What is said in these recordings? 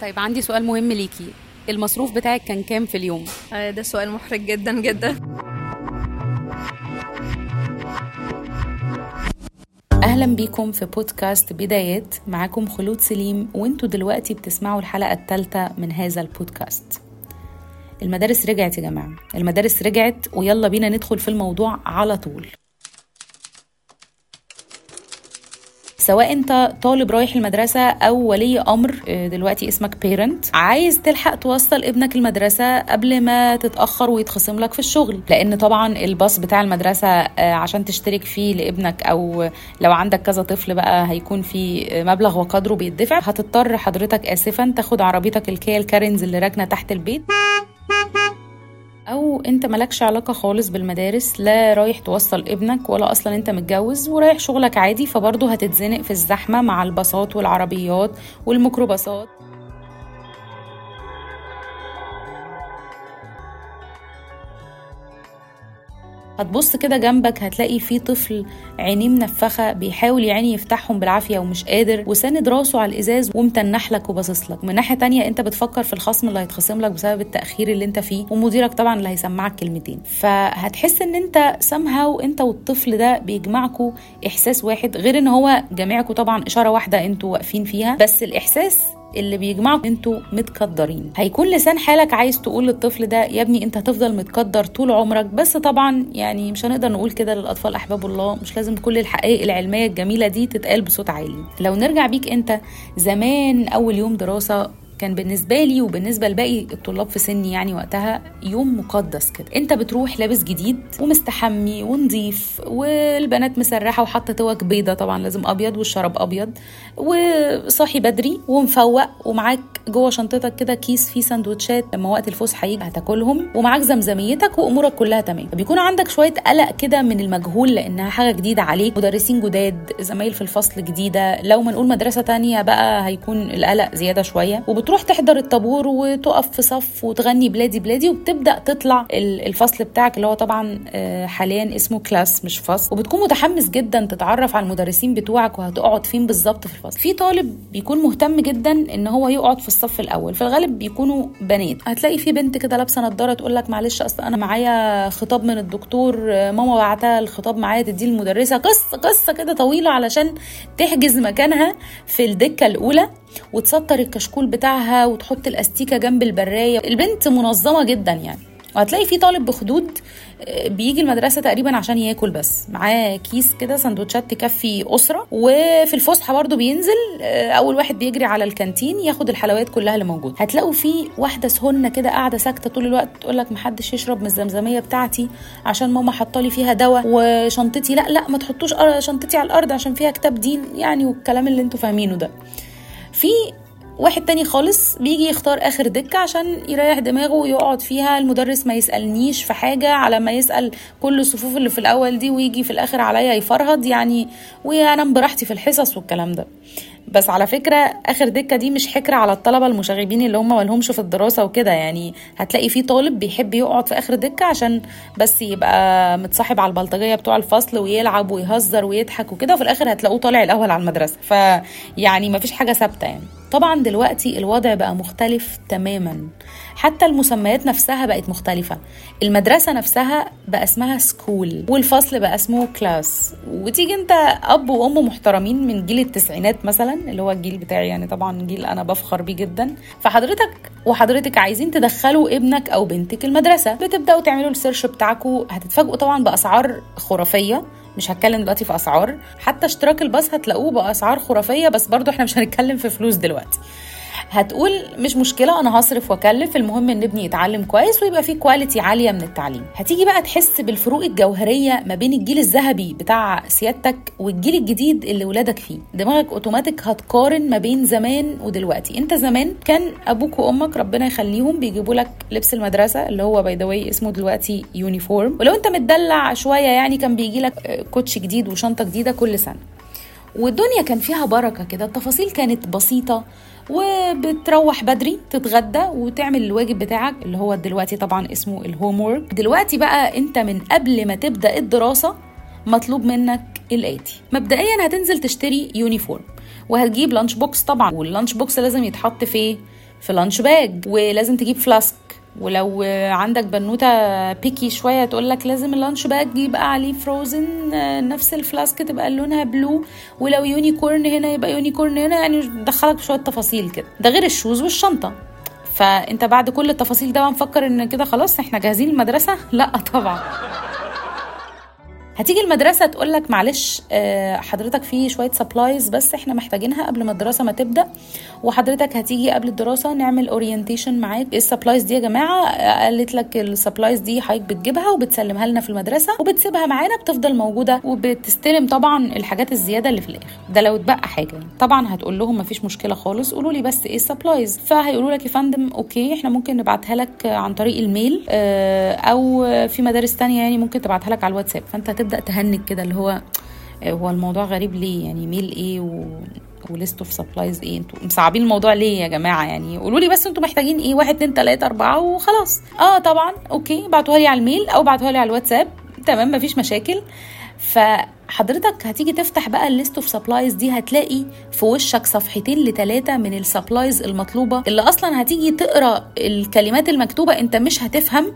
طيب عندي سؤال مهم ليكي. المصروف بتاعك كان كام في اليوم؟ آه، ده سؤال محرج جدا جدا. أهلا بيكم في بودكاست بدايات. معاكم خلود سليم وانتوا دلوقتي بتسمعوا الحلقة الثالثه من هذا البودكاست. المدارس رجعت يا جماعة. المدارس رجعت ويلا بينا ندخل في الموضوع على طول. سواء انت طالب رايح المدرسة أو ولي أمر آه، دلوقتي اسمك parent عايز تلحق توصل ابنك المدرسة قبل ما تتأخر ويتخصم لك في الشغل. لأن طبعا الباص بتاع المدرسة آه، عشان تشترك فيه لابنك أو لو عندك كذا طفل بقى هيكون في مبلغ وقدره بيدفع هتضطر حضرتك آسفة تاخد عربيتك الكيا الكارنز اللي راكنة تحت البيت. أو أنت مالكش علاقة خالص بالمدارس لا رايح توصل ابنك ولا أصلا أنت متجوز ورايح شغلك عادي فبرضه هتتزنق في الزحمة مع الباصات والعربيات والميكروباصات. هتبص كده جنبك هتلاقي في طفل عينيه منفخة بيحاول يعني يفتحهم بالعافية ومش قادر وساند راسه على الإزاز ومتنح لك وباصص لك. من ناحية تانية انت بتفكر في الخصم اللي هيتخصم لك بسبب التأخير اللي انت فيه ومديرك طبعا اللي هيسمعك كلمتين. فهتحس ان انت somehow انت والطفل ده بيجمعكوا إحساس واحد غير ان هو جميعكم طبعا إشارة واحدة أنتوا واقفين فيها بس الإحساس اللي بيجمعكم أنتوا متقدرين. هيكون لسان حالك عايز تقول للطفل ده يا ابني انت هتفضل متقدر طول عمرك. بس طبعا يعني مش هنقدر نقول كده للأطفال أحباب الله مش لازم كل الحقائق العلمية الجميلة دي تتقال بصوت عالي. لو نرجع بيك انت زمان أول يوم دراسة كان بالنسبة لي وبالنسبة لباقي الطلاب في سني يعني وقتها يوم مقدس كده. انت بتروح لابس جديد ومستحمي ونظيف والبنات مسرحة وحاطة توك بيضة طبعا لازم أبيض والشراب أبيض وصاحي بدري ومفوق ومعاك جوه شنطتك كده كيس فيه سندوتشات لما وقت الفسحة يجي هتاكلهم ومعاك زمزميتك وأمورك كلها تمام. بيكون عندك شوية قلق كده من المجهول لأنها حاجة جديدة عليك. مدرسين جداد زمايل في الفصل جديدة. لو ما نقول مدرسة تانية بقى هيكون القلق زيادة شوية. وبتروح تحضر الطابور وتقف في صف وتغني بلادي بلادي وبتبدأ تطلع ال- الفصل بتاعك اللي هو طبعا آه، حاليا اسمه class مش فصل. وبتكون متحمس جدا تتعرف على المدرسين بتوعك وهتقعد فين بالظبط في الفصل. في طالب بيكون مهتم جدا إن هو يقعد في الصف الأول. في الغالب بيكونوا بنات. هتلاقي في بنت كده لابسة نضارة تقول لك معلش أصل أنا معايا خطاب من الدكتور آه، ماما بعتها الخطاب معايا تديه للمدرسة. قصة قصة كده طويلة علشان تحجز مكانها في الدكة الأولى. وتسطر الكشكول بتاعها وتحط الأستيكة جنب البراية. البنت منظمة جدا يعني. وهتلاقي في طالب بخدود آه، بيجي المدرسة تقريبا عشان ياكل بس. معاه كيس كده سندوتشات تكفي أسرة. وفي الفسحة برضو بينزل آه، أول واحد بيجري على الكانتين ياخد الحلويات كلها اللي موجودة. هتلاقوا في واحدة سهنة كده قاعدة ساكتة طول الوقت تقول لك محدش يشرب من الزمزمية بتاعتي عشان ماما حطالي فيها دواء. وشنطتي لا لا ما تحطوش أر- شنطتي على الأرض عشان فيها كتاب دين يعني والكلام اللي أنتوا فاهمينه ده. في واحد تاني خالص بيجي يختار آخر دكة عشان يريح دماغه ويقعد فيها. المدرس ما يسألنيش في حاجة على ما يسأل كل الصفوف اللي في الأول دي ويجي في الآخر عليا يفرهد يعني وانام براحتي في الحصص والكلام ده. بس على فكرة آخر دكة دي مش حكرة على الطلبة المشاغبين اللي هم مالهمش في الدراسة وكده. يعني هتلاقي في طالب بيحب يقعد في آخر دكة عشان بس يبقى متصاحب على البلطجية بتوع الفصل ويلعب ويهزر ويضحك وكده وفي الآخر هتلاقوه طالع الأول على المدرسة. فيعني مفيش حاجة ثابتة يعني. طبعا دلوقتي الوضع بقى مختلف تماما. حتى المسميات نفسها بقت مختلفة. المدرسة نفسها بقى اسمها school والفصل بقى اسمه class وتيجي انت أب وأم محترمين من جيل التسعينات مثلا اللي هو الجيل بتاعي يعني طبعا جيل أنا بفخر بيه جدا. فحضرتك وحضرتك عايزين تدخلوا ابنك أو بنتك المدرسة. بتبدأوا تعملوا ال search بتاعكم هتتفاجئوا طبعا بأسعار خرافية. مش هتكلم دلوقتي في أسعار. حتى اشتراك الباص هتلاقوه بأسعار خرافية بس برضو إحنا مش هنتكلم في فلوس دلوقتي. هتقول مش مشكلة أنا هصرف وأكلف المهم إن ابني يتعلم كويس ويبقى فيه quality عالية من التعليم. هتيجي بقى تحس بالفروق الجوهرية ما بين الجيل الذهبي بتاع سيادتك والجيل الجديد اللي ولادك فيه. دماغك اوتوماتيك هتقارن ما بين زمان ودلوقتي. انت زمان كان أبوك وأمك ربنا يخليهم بيجيبوا لك لبس المدرسة اللي هو by the way اسمه دلوقتي uniform ولو انت متدلع شوية يعني كان بيجي لك آه، كوتش جديد وشنطة جديدة كل سنة. والدنيا كان فيها بركة كده التفاصيل كانت بسيطة وبتروح بدري تتغدى وتعمل الواجب بتاعك اللي هو دلوقتي طبعا اسمه ال homework دلوقتي بقى انت من قبل ما تبدأ الدراسة مطلوب منك الآتي مبدئيا هتنزل تشتري uniform وهتجيب lunch box طبعا وال lunch box لازم يتحط في في lunch bag ولازم تجيب flask ولو عندك بنوتة بيكي شوية تقول لك لازم ال lunch bag يبقى عليه Frozen نفس ال flask تبقى لونها blue ولو unicorn هنا يبقى unicorn هنا يعني دخلك شوية تفاصيل كده. ده غير ال shoes والشنطة. فأنت بعد كل التفاصيل ده مفكر إن كده خلاص إحنا جاهزين المدرسة؟ لأ طبعا. هتيجي المدرسة تقول لك معلش آه، حضرتك في شوية supplies بس إحنا محتاجينها قبل ما الدراسة ما تبدأ وحضرتك هتيجي قبل الدراسة نعمل orientation معاك. إيه ال supplies دي يا جماعة؟ قالت لك ال supplies دي حضرتك بتجيبها وبتسلمها لنا في المدرسة وبتسيبها معانا بتفضل موجودة وبتستلم طبعا الحاجات الزيادة اللي في الآخر. ده لو اتبقى حاجة طبعا هتقول لهم مفيش مشكلة خالص قولوا لي بس إيه ال supplies فهيقولوا لك يا فندم okay إحنا ممكن نبعتها لك عن طريق ال mail آه، أو في مدارس تانية يعني ممكن تبعتها لك على الواتساب. فأنت هتبدأ تهنج كده اللي هو هو الموضوع غريب ليه؟ يعني mail إيه و و list of supplies إيه؟ أنتوا مصعبين الموضوع ليه يا جماعة؟ يعني قولوا لي بس أنتوا محتاجين إيه؟ واحد اتنين تلاتة أربعة وخلاص. آه طبعا okay بعتوها لي على ال mail أو بعتوها لي على الواتساب تمام مفيش مشاكل. فحضرتك هتيجي تفتح بقى ال list of supplies دي هتلاقي في وشك صفحتين لتلاتة من ال supplies المطلوبة اللي أصلا هتيجي تقرأ الكلمات المكتوبة أنت مش هتفهم.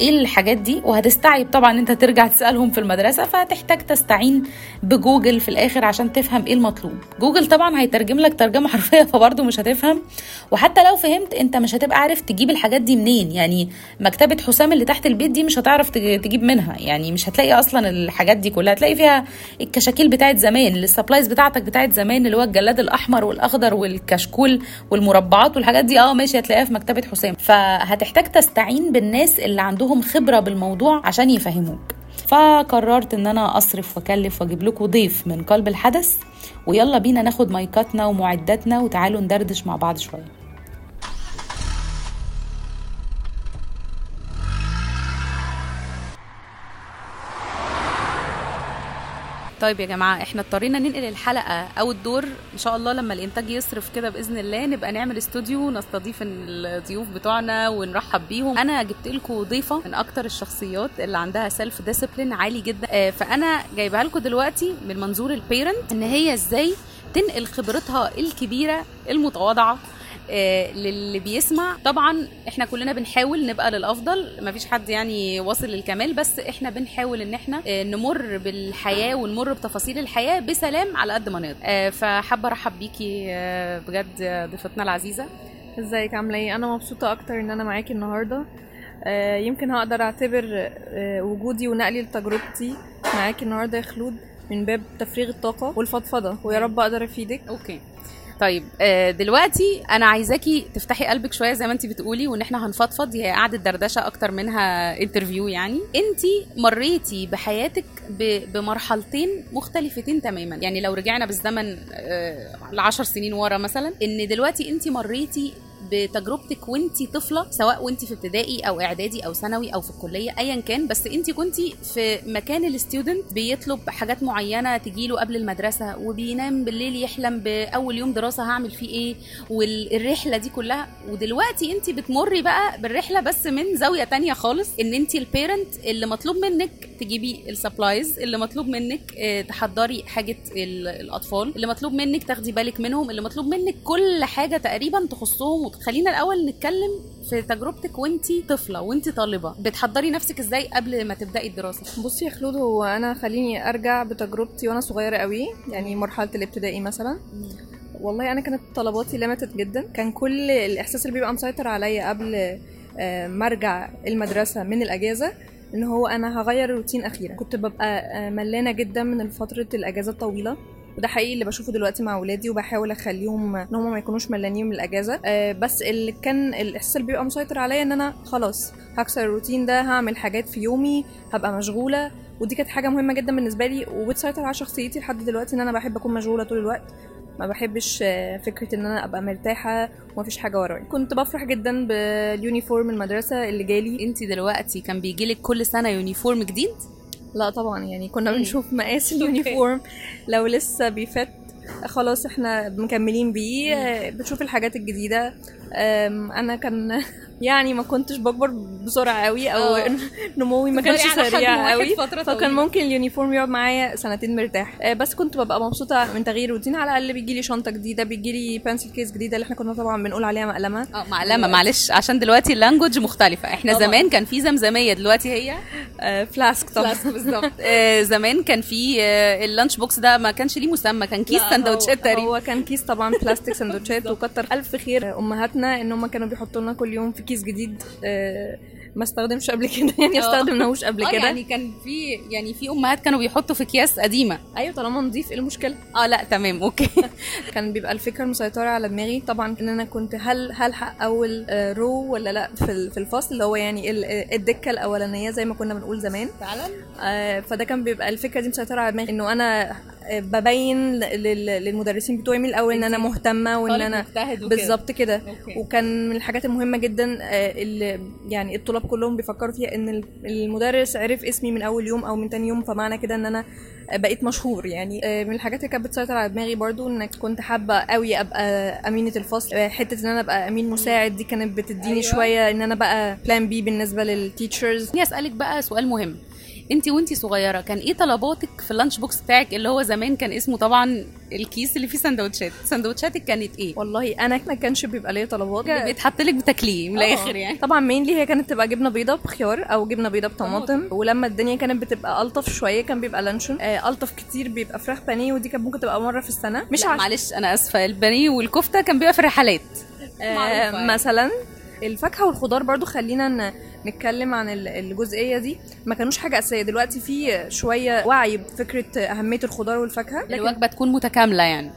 إيه الحاجات دي؟ وهتستعيب طبعا أنت ترجع تسألهم في المدرسة فهتحتاج تستعين بجوجل في الآخر عشان تفهم إيه المطلوب. جوجل طبعا هيترجم لك ترجمة حرفية فبرضه مش هتفهم. وحتى لو فهمت أنت مش هتبقى عارف تجيب الحاجات دي منين. يعني مكتبة حسام اللي تحت البيت دي مش هتعرف تج- تجيب منها. يعني مش هتلاقي أصلا الحاجات دي كلها. هتلاقي فيها الكشاكيل بتاعت زمان السبلايز بتاعتك بتاعت زمان اللي هو الجلاد الأحمر والأخضر والكشكول والمربعات والحاجات دي. آه ماشي هتلاقيها في مكتبة حسام. فهتحتاج تستعين بالناس اللي عندهم خبرة بالموضوع عشان يفهموك. فقررت إن أنا أصرف وأكلف وأجيب لكم ضيف من قلب الحدث ويلا بينا ناخد مايكاتنا ومعداتنا وتعالوا ندردش مع بعض شوية. طيب يا جماعة إحنا اضطرينا ننقل الحلقة أو الدور إن شاء الله لما الإنتاج يصرف كده بإذن الله نبقى نعمل استوديو نستضيف الضيوف بتوعنا ونرحب بيهم. أنا جبت لكم ضيفة من أكتر الشخصيات اللي عندها self discipline عالي جدا. آه، فأنا جايبها لكم دلوقتي من منظور ال parent إن هي إزاي تنقل خبرتها الكبيرة المتواضعة للي بيسمع. طبعا إحنا كلنا بنحاول نبقى للأفضل مفيش حد يعني واصل للكمال بس إحنا بنحاول إن إحنا آه، نمر بالحياة ونمر بتفاصيل الحياة بسلام على قد ما نقدر. آه، فحابة أرحب بيكي آه، بجد ضيفتنا العزيزة. إزيك؟ عاملة إيه؟ أنا مبسوطة أكتر إن أنا معاكي النهارده. آه، يمكن هقدر أعتبر آه، وجودي ونقلي لتجربتي معاكي النهارده يا خلود من باب تفريغ الطاقة والفضفضة. ويا رب أقدر أفيدك. okay. طيب آه، دلوقتي أنا عايزاكي تفتحي قلبك شوية زي ما انت بتقولي وإن إحنا هنفضفض هي قعده دردشة أكتر منها interview يعني. انت مريتي بحياتك بمرحلتين مختلفتين تماما. يعني لو رجعنا بالزمن لعشر سنين ورا مثلا إن دلوقتي انت مريتي بتجربتك وانت طفلة سواء وانت في ابتدائي أو إعدادي أو ثانوي أو في الكلية ايا كان بس انت كنتي في مكان ال student بيطلب حاجات معينة تجيله قبل المدرسة وبينام بالليل يحلم بأول يوم دراسة هعمل فيه إيه والرحلة دي كلها. ودلوقتي انت بتمري بقى بالرحلة بس من زاوية تانية خالص إن انت ال parent اللي مطلوب منك تجيبي ال supplies اللي مطلوب منك آه، تحضري حاجة ال- الأطفال اللي مطلوب منك تاخدي بالك منهم اللي مطلوب منك كل حاجة تقريبا تخصهم خلينا الأول نتكلم في تجربتك وانتي طفلة وانتي طالبة. بتحضري نفسك إزاي قبل ما تبدأي الدراسة؟ بصي يا خلود هو أنا خليني أرجع بتجربتي وأنا صغيرة قوي يعني مرحلة الابتدائي مثلا. والله أنا كانت طلباتي limited جدا. كان كل الإحساس اللي بيبقى مسيطر عليا قبل آه، ما أرجع المدرسة من الأجازة إن هو أنا هغير الروتين أخيرا. كنت ببقى آه، ملانة جدا من فترة الأجازة الطويلة. وده حقيقي اللي بشوفه دلوقتي مع اولادي وبحاول أخليهم إن هم ما يكونوش ملانين من الأجازة. آه، بس اللي كان الإحساس اللي بيبقى مسيطر عليا إن أنا خلاص هكسر الروتين ده هعمل حاجات في يومي هبقى مشغولة. ودي كانت حاجة مهمة جدا بالنسبة لي وبتسيطر على شخصيتي لحد دلوقتي إن أنا بحب أكون مشغولة طول الوقت. ما بحبش آه، فكرة إن أنا أبقى مرتاحة ومفيش حاجة ورايا. كنت بفرح جدا بال uniform المدرسة اللي جالي. أنتي دلوقتي كان بيجيلك كل سنة uniform جديد؟ لا طبعا يعني كنا. بنشوف مقاس ال uniform. لو لسه بي fit خلاص إحنا مكملين بيه. بتشوف الحاجات الجديدة. أنا كان يعني ما كنتش بكبر بسرعة قوي أو آه. نموي ما كانش سريع قوي. فترة فكان. ممكن ال uniform يقعد معايا سنتين مرتاح. آه، بس كنت ببقى مبسوطة من تغيير روتين. على الأقل بيجي لي شنطة جديدة بيجي لي pencil case جديدة اللي إحنا كنا طبعا بنقول عليها مقلمة. آه مقلمة معلش عشان دلوقتي ال language مختلفة. إحنا طبعاً. زمان كان في زمزمية دلوقتي هي آه، flask طبعا. بلس بالظبط. آه، زمان كان في آه، ال lunch box ده ما كانش ليه مسمى كان كيس سندوتشات تقريبا. هو كان كيس طبعا بلاستيك سندوتشات وكتر ألف خير أمهاتنا إن هم كانوا بيحطوا لنا كل يوم في كيس جديد آه، ما استخدمش قبل كده يعني ما آه. استخدمناهوش قبل آه، كده. يعني كان في يعني في أمهات كانوا بيحطوا في أكياس قديمة. أيوه طالما نضيف إيه المشكلة؟ آه لا تمام okay. كان بيبقى الفكرة المسيطرة على دماغي طبعا إن أنا كنت هل هلحق أول رو ولا لأ في ال- في الفصل اللي هو يعني ال- الدكة الأولانية زي ما كنا بنقول زمان. فعلا؟ آه، فده كان بيبقى الفكرة دي مسيطرة على دماغي إنه أنا ببين لل- للمدرسين بتوعي من الأول إن أنا مهتمة وإن أنا. بالظبط كده. وكان من الحاجات المهمة جدا آه، اللي يعني الطلاب كلهم بيفكروا فيها إن ال- المدرس عرف اسمي من أول يوم أو من تاني يوم فمعنى كده إن أنا بقيت مشهور يعني آه، من الحاجات اللي كانت بتسيطر على دماغي برضو إنك كنت حابة قوي أبقى أمينة الفصل آه، حتة إن أنا أبقى أمين مساعد دي كانت بتديني أيوة. شوية إن أنا بقى بلان بي بالنسبة لل teachers خليني أسألك بقى سؤال مهم انت وانت صغيرة كان إيه طلباتك في ال lunch box بتاعك اللي هو زمان كان اسمه طبعا الكيس اللي فيه سندوتشات؟ سندوتشاتك كانت إيه؟ والله أنا ما كانش بيبقى ليا طلبات. بيتحط لك بتكليه من آه. الآخر يعني. طبعا mainly هي كانت تبقى جبنة بيضة بخيار أو جبنة بيضة بطماطم. ولما الدنيا كانت بتبقى ألطف شوية كان بيبقى لانشون. آه ألطف كتير بيبقى فراخ بانيه ودي كانت ممكن تبقى مرة في السنة. مش عش... معلش أنا آسفة. البانيه والكفتة كان بيبقى في الرحلات آه يعني. مثلا الفاكهة والخضار برضو خلينا. نتكلم عن ال- الجزئية دي ما كانوش حاجة أساسية دلوقتي في شوية وعي بفكرة أهمية الخضار والفاكهة الوجبة تكون متكاملة يعني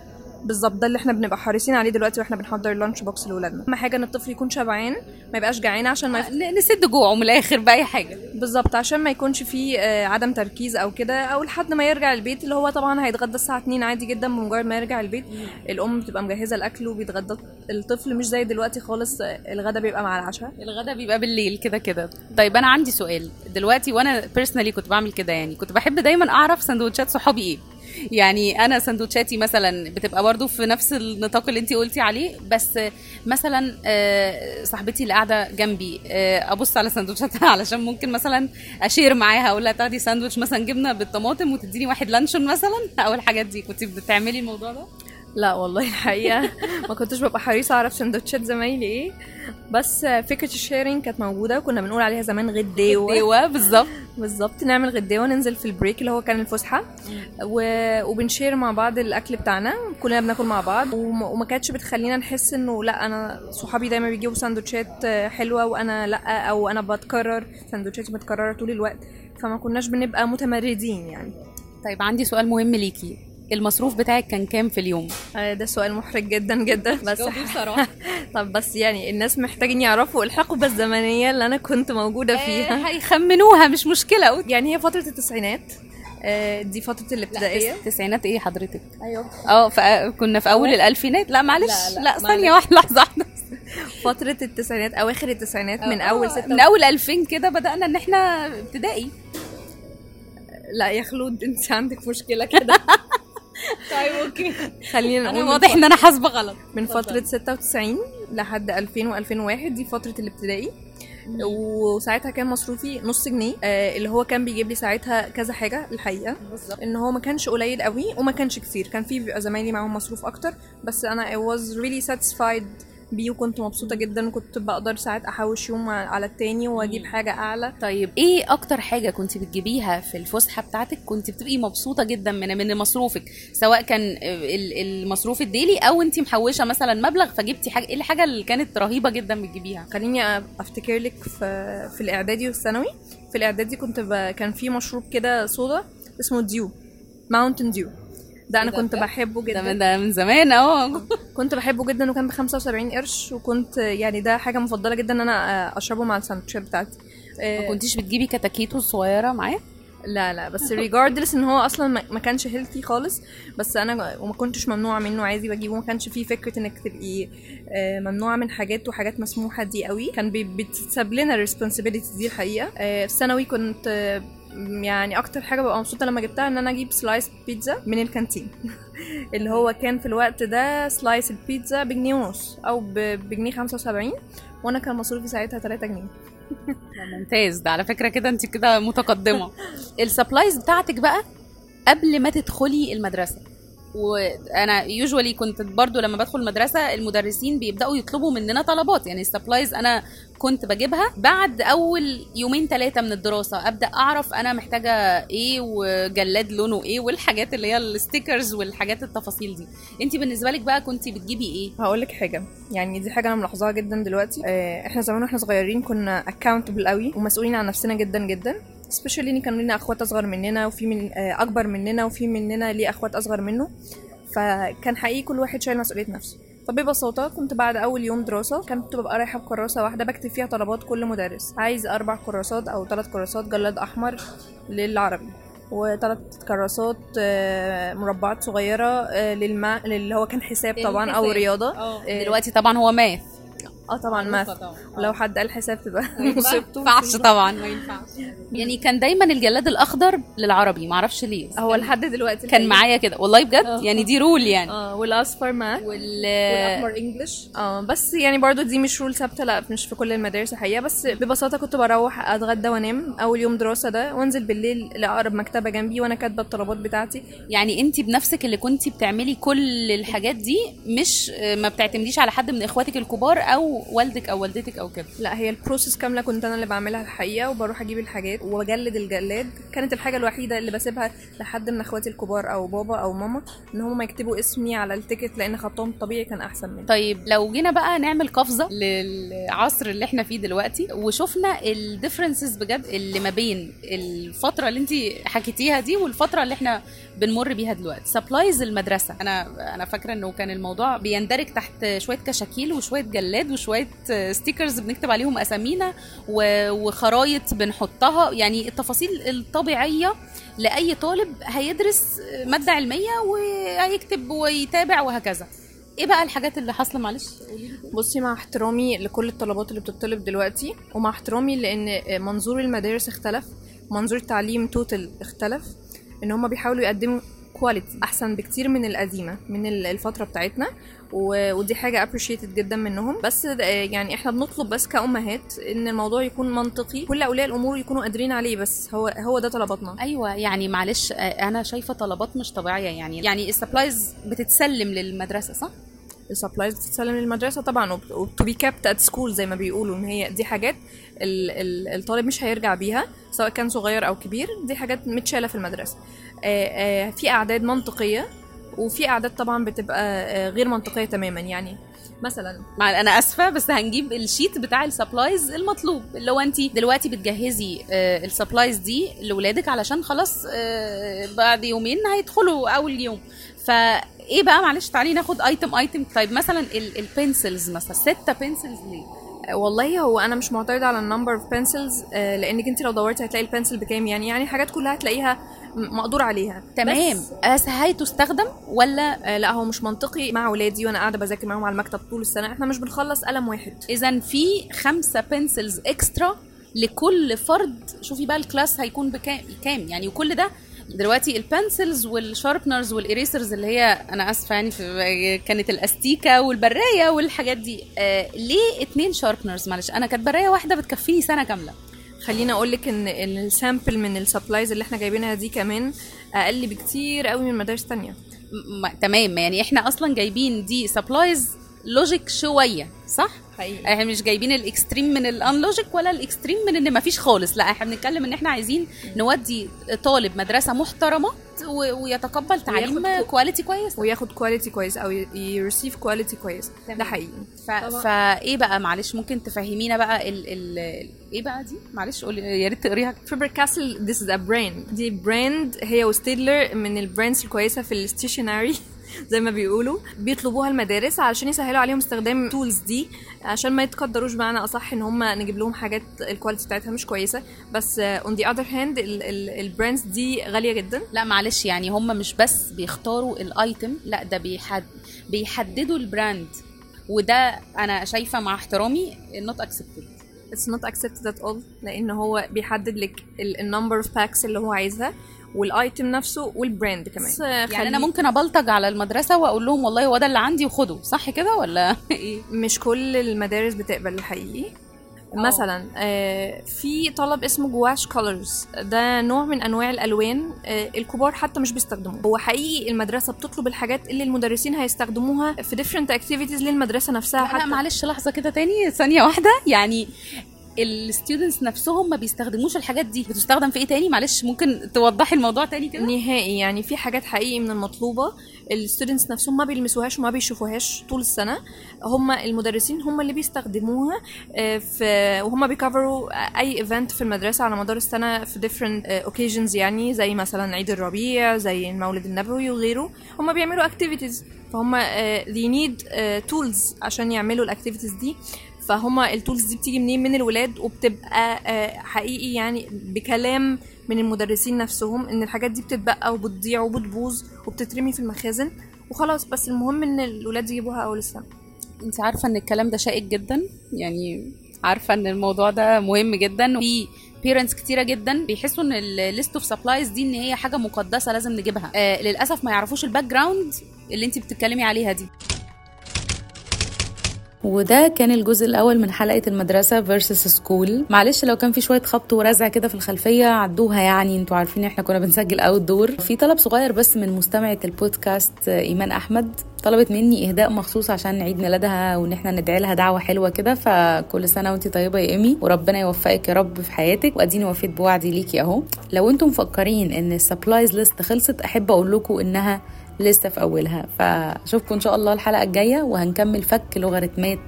بالظبط ده اللي إحنا بنبقى حريصين عليه دلوقتي وإحنا بنحضر اللانش بوكس لاولادنا أهم حاجة إن الطفل يكون شبعان ما يبقاش جعان عشان ما يف... نسد جوعه من الآخر بأي حاجة. بالظبط عشان ما يكونش فيه آه، عدم تركيز أو كده أو لحد ما يرجع البيت اللي هو طبعا هيتغدى الساعة 2 عادي جدا بمجرد ما يرجع البيت. الأم بتبقى مجهزة الأكل وبيتغدى. الطفل مش زي دلوقتي خالص آه، الغدا بيبقى مع العشاء. الغدا بيبقى بالليل كده كده. طيب أنا عندي سؤال. دلوقتي وأنا بيرسونالي كنت بعمل كده يعني كنت بحب دايما أعرف سندوتشات صحابي إيه؟ يعني أنا سندوتشاتي مثلا بتبقى برضو في نفس النطاق اللي انت قلتي عليه بس مثلا آه، صاحبتي اللي قاعدة جنبي آه، أبص على سندوتشاتها علشان ممكن مثلا أشير معاها أقول لها تاخدي ساندوتش مثلا جبنة بالطماطم وتديني واحد لانشون مثلا أو الحاجات دي. كنت بتعملي الموضوع ده؟ لا والله الحقيقة ما كنتش ببقى حريصة أعرف سندوتشات زمايلي إيه. بس فكرة ال sharing كانت موجودة كنا بنقول عليها زمان غداوه أيوه بالظبط. بالظبط نعمل غداوه ننزل في ال break اللي هو كان الفسحة. و... وبن share مع بعض الأكل بتاعنا كلنا بناكل مع بعض. وما, وما كانتش بتخلينا نحس إنه لأ أنا صحابي دايما بيجيبوا سندوتشات حلوة وأنا لأ أو أنا بتكرر سندوتشاتي متكررة طول الوقت. فما كناش بنبقى متمردين يعني. طيب عندي سؤال مهم ليكي. المصروف بتاعك كان كام في اليوم؟ آه، ده سؤال محرج جدا جدا. بس بصراحة. طب بس يعني الناس محتاجين يعرفوا الحقبه الزمنيه اللي أنا كنت موجودة فيها. آه، هيخمنوها مش مشكلة. يعني هي فترة التسعينات. آه، دي فترة الابتدائية. التسعينات إيه؟ حضرتك؟ أيوه. آه ف- كنا في أول الألفينات. لا معلش. لا، لا, لا، ثانية واحدة لحظة واحدة. فترة التسعينات أواخر التسعينات من أول ستة من أول 2000 كده بدأنا إن إحنا ابتدائي. لا يا خلود أنت عندك مشكلة كده. طيب أوكي. خلينا نقول من واضح إن أنا حاسبة غلط. من. فترة 96 لحد 2000 و2001 دي فترة الابتدائي. وساعتها كان مصروفي نص جنيه آه اللي هو كان بيجيب لي ساعتها كذا حاجة الحقيقة. بالظبط. إن هو ما كانش قليل قوي وما كانش كتير كان في بيبقى زمايلي معاهم مصروف أكتر بس أنا I was really satisfied بيه وكنت مبسوطة جدا وكنت بقدر ساعات أحوش يوم على التاني وأجيب حاجة أعلى. طيب إيه أكتر حاجة كنت بتجيبيها في الفسحة بتاعتك كنت بتبقي مبسوطة جدا من من مصروفك؟ سواء كان ال- المصروف ال daily أو انت محوشة مثلا مبلغ فجبتي حاجة إيه الحاجة اللي كانت رهيبة جدا بتجيبيها؟ خليني أفتكر لك في في الإعدادي والثانوي. في الإعدادي كنت ب... كان في مشروب كده soda اسمه Dew Mountain Dew ده أنا ده كنت؟ بحبه ده من جدا ده من زمان أهو. كنت بحبه جدا وكان ب 75 قرش وكنت يعني ده حاجة مفضلة جدا إن أنا أشربه مع الساندوتشات بتاعتي. ما آه، كنتيش بتجيبي كتاكيتو صغيرة معاه؟ لا لا بس regardless إن هو أصلا ما- كانش healthy خالص بس أنا وما كنتش ممنوعة منه عادي بجيبه. ما كانش فيه فكرة إنك تبقي آه، ممنوعة من حاجات وحاجات مسموحة دي قوي. كان بتساب لنا ال responsibility دي الحقيقة. آه، في ثانوي كنت يعني أكتر حاجة ببقى مبسوطة لما جبتها إن أنا أجيب slice بيتزا من ال canteen. اللي هو كان في الوقت ده slice البيتزا بجنيه ونص أو بجنيه 75 وأنا كان مصروفي ساعتها 3 جنيه. ممتاز. ده على فكرة كده أنت كده متقدمة. ال supplies بتاعتك بقى قبل ما تدخلي المدرسة. وأنا usually كنت برضو لما بدخل المدرسة المدرسين بيبدأوا يطلبوا مننا طلبات يعني ال supplies أنا كنت بجيبها بعد أول يومين ثلاثة من الدراسة أبدأ أعرف أنا محتاجة إيه وجلاد لونه إيه والحاجات اللي هي ال stickers والحاجات التفاصيل دي. انت بالنسبة لك بقى كنت بتجيبي إيه؟ هقول لك حاجة يعني دي حاجة أنا ملاحظاها جدا دلوقتي. آه، إحنا زمان وإحنا صغيرين كنا accountable قوي ومسؤولين عن نفسنا جدا جدا. specially ان كان لنا أخوات أصغر مننا وفي من آه، أكبر مننا وفي مننا ليه أخوات أصغر منه. فكان حقيقي كل واحد شايل مسؤولية نفسه. فببساطة كنت بعد أول يوم دراسة كنت ببقى رايحة بكراسة واحدة بكتب فيها طلبات كل مدرس. عايز أربع كراسات أو ثلاث كراسات جلاد أحمر للعربي وثلاث كراسات آه، مربعات صغيرة آه، لل math اللي هو كان حساب طبعا أو. رياضة. دلوقتي طبعا هو math. آه طبعا math ولو حد قال حساب تبقى ما مصيبته ينفعش. طبعا ما ينفعش. يعني كان دايما الجلاد الأخضر للعربي معرفش ليه. هو لحد دلوقتي كان معايا كده. والله بجد؟ آه. يعني دي rule يعني. آه والأصفر math وال والأحمر English آه بس يعني برضو دي مش rule ثابتة لا مش في كل المدارس الحقيقة. بس ببساطة كنت بروح أتغدى وأنام أول يوم دراسة ده وأنزل بالليل لأقرب مكتبة جنبي وأنا كاتبة الطلبات بتاعتي. يعني أنت بنفسك اللي كنتي بتعملي كل الحاجات دي مش ما بتعتمديش على حد من إخواتك الكبار أو والدك أو والدتك أو كده؟ لا هي ال process كاملة كنت أنا اللي بعملها الحقيقة وبروح أجيب الحاجات وأجلد الجلاد. كانت الحاجة الوحيدة اللي بسيبها لحد من أخواتي الكبار أو بابا أو ماما إن هم يكتبوا اسمي على ال ticket لأن خطهم الطبيعي كان أحسن مني. طيب لو جينا بقى نعمل قفزة للعصر اللي إحنا فيه دلوقتي وشفنا ال differences بجد اللي ما بين الفترة اللي انت حكيتيها دي والفترة اللي إحنا بنمر بيها دلوقتي. supplies المدرسة. أنا أنا فاكرة إنه كان الموضوع بيندرج تحت شوية كشاكيل وشوية جلاد وشوية stickers بنكتب عليهم أسامينا وخرايط بنحطها. يعني التفاصيل الطبيعية لأي طالب هيدرس مادة علمية وهيكتب ويتابع وهكذا. إيه بقى الحاجات اللي حاصلة؟ معلش. بصي مع احترامي لكل الطلبات اللي بتطلب دلوقتي ومع احترامي لأن منظور المدارس اختلف منظور التعليم total اختلف إن هم بيحاولوا يقدموا quality أحسن بكتير من القديمة من ال- الفترة بتاعتنا. ودي حاجة appreciated جدا منهم. بس يعني إحنا بنطلب بس كأمهات إن الموضوع يكون منطقي. كل أولياء الأمور يكونوا قادرين عليه بس. هو هو ده طلباتنا. أيوه يعني معلش أنا شايفة طلبات مش طبيعية. يعني يعني ال supplies بتتسلم للمدرسة صح؟ ال supplies بتتسلم للمدرسة طبعا. و to be kept at school زي ما بيقولوا إن هي دي حاجات. الطالب مش هيرجع بيها سواء كان صغير أو كبير دي حاجات متشالة في المدرسة. آه، آه، في أعداد منطقية وفي أعداد طبعا بتبقى آه، غير منطقية تماما. يعني مثلا مع أنا آسفة بس هنجيب ال sheet بتاع ال supplies المطلوب. اللي هو أنت دلوقتي بتجهزي ال supplies دي لاولادك علشان خلاص بعد يومين هيدخلوا أول يوم. فإيه بقى؟ معلش تعالي ناخد item item طيب مثلا ال pencils مثلا ستة pencils ليه؟ والله هو أنا مش معترضة على ال number of pencils لأنك أنت لو دورتي هتلاقي ال pencil بكام يعني؟ يعني حاجات كلها هتلاقيها مقدور عليها. تمام. بس بس هي تستخدم ولا آه، لا هو مش منطقي؟ مع ولادي وأنا قاعدة بذاكر معاهم على المكتب طول السنة إحنا مش بنخلص قلم واحد. إذا في خمسة بنسلز extra لكل فرد شوفي بقى ال class هيكون بكام كام يعني وكل ده دلوقتي ال pencils وال sharpeners وال erasers اللي هي أنا آسفة يعني في كانت الأستيكة والبراية والحاجات دي آه ليه اتنين sharpeners معلش أنا كانت براية واحدة بتكفيني سنة كاملة. خليني أقول لك إن ال sample من ال supplies اللي إحنا جايبينها دي كمان أقل بكتير قوي من مدارس تانية. م- تمام يعني إحنا أصلا جايبين دي supplies logic شوية صح؟ حقيقي. إحنا مش جايبين ال extreme من ال unlogic ولا ال extreme من ان مفيش خالص. لا إحنا بنتكلم ان إحنا عايزين نودي طالب مدرسة محترمة ويتقبل تعليم وياخد- quality كويس. وياخد quality كويس أو ي receive quality كويس. تمام. ده حقيقي. ف... طبعا. فايه بقى معلش ممكن تفهمينا بقى ال... ال... إيه بقى دي؟ معلش قولي. يا ريت تقريها. Faber-Castell this is a brand. دي brand هي و Staedtler من ال brands الكويسة في ال stationery زي ما بيقولوا بيطلبوها المدارس علشان يسهلوا عليهم استخدام ال tools دي عشان ما يتقدروش بمعنى أصح إن هم نجيب لهم حاجات ال quality بتاعتها مش كويسة. بس on the other hand ال brands دي غالية جدا. لا معلش يعني هم مش بس بيختاروا ال item لا ده بيحد... بيحددوا ال brand وده أنا شايفة مع احترامي not accepted. It's not accepted at all لأن هو بيحدد لك ال number of packs اللي هو عايزها. وال item نفسه وال brand كمان. يعني أنا ممكن أبلطج على المدرسة وأقول لهم والله هو ده اللي عندي وخده صح كده ولا إيه؟ مش كل المدارس بتقبل الحقيقي. أوه. مثلا آه، في طلب اسمه gouache colors ده نوع من أنواع الألوان آه، الكبار حتى مش بيستخدموه. هو حقيقي المدرسة بتطلب الحاجات اللي المدرسين هيستخدموها في different activities للمدرسة نفسها لا حتى. معلش لحظة كده تاني ثانية واحدة. يعني ال students نفسهم ما بيستخدموش الحاجات دي. بتستخدم في إيه تاني؟ معلش ممكن توضحي الموضوع تاني كده؟ نهائي يعني في حاجات حقيقي من المطلوبة. ال students نفسهم ما بيلمسوهاش وما بيشوفوهاش طول السنة. هم المدرسين هم اللي بيستخدموها آه، في وهم بي cover وا أي event في المدرسة على مدار السنة في different occasions يعني زي مثلا عيد الربيع زي المولد النبوي وغيره. هم بيعملوا activities فهم آه، they need tools عشان يعملوا ال activities دي. فهم ال tools دي بتيجي منين؟ من الولاد وبتبقى آه، حقيقي يعني بكلام من المدرسين نفسهم إن الحاجات دي بتتبقى وبتضيع وبتبوظ وبتترمي في المخازن وخلاص. بس المهم إن الولاد يجيبوها أول السنة. أنت عارفة إن الكلام ده شائك جدا؟ يعني عارفة إن الموضوع ده مهم جدا؟ في parents كتيرة جدا بيحسوا إن ال list of supplies دي إن هي حاجة مقدسة لازم نجيبها. آه للأسف ما يعرفوش ال background اللي أنت بتتكلمي عليها دي. وده كان الجزء الأول من حلقة المدرسة versus school معلش لو كان في شوية خبط ورزع كده في الخلفية عدوها يعني. أنتوا عارفين إحنا كنا بنسجل outdoor في طلب صغير بس من مستمعة البودكاست إيمان أحمد. طلبت مني إهداء مخصوص عشان عيد ميلادها وإن إحنا ندعي لها دعوة حلوة كده. فكل سنة وانت طيبة يا إيمي. وربنا يوفقك يا رب في حياتك. وأديني وفيت بوعدي ليكي أهو. لو أنتم مفكرين إن ال supplies list خلصت أحب أقول لكم إنها لسه في أولها. فاشوفكم إن شاء الله الحلقة الجاية وهنكمل فك لوغاريتمات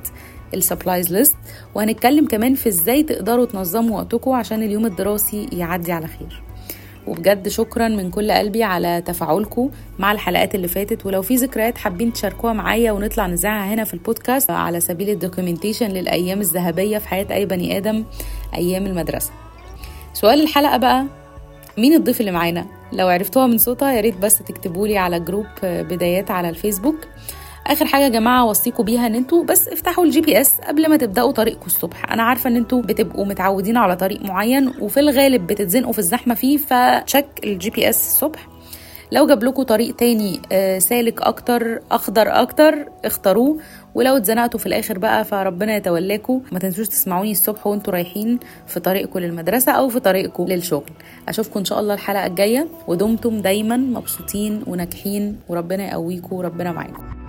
ال supplies list. وهنتكلم كمان في إزاي تقدروا تنظموا وقتكم عشان اليوم الدراسي يعدي على خير. وبجد شكرا من كل قلبي على تفاعلكم مع الحلقات اللي فاتت. ولو في ذكريات حابين تشاركوها معايا ونطلع نذيعها هنا في البودكاست على سبيل ال documentation للأيام الذهبية في حياة أي بني آدم أيام المدرسة. سؤال الحلقة بقى مين الضيف اللي معانا؟ لو عرفتوها من صوتها يا ريت بس تكتبوا لي على group بدايات على الفيسبوك. آخر حاجة يا جماعة اوصيكم بيها إن أنتوا بس افتحوا ال GPS قبل ما تبدأوا طريقكم الصبح. أنا عارفة إن أنتوا بتبقوا متعودين على طريق معين وفي الغالب بتتزنقوا في الزحمة فيه ف check ال GPS الصبح. لو جاب لكم طريق تاني سالك أكتر أخضر أكتر اختاروه. ولو اتزنقتوا في الآخر بقى فربنا يتولاكم ما تنسوش تسمعوني الصبح وانتوا رايحين في طريقكم للمدرسة أو في طريقكم للشغل. أشوفكم إن شاء الله الحلقة الجاية ودمتم دايما مبسوطين وناجحين وربنا يقويكم وربنا معاكم.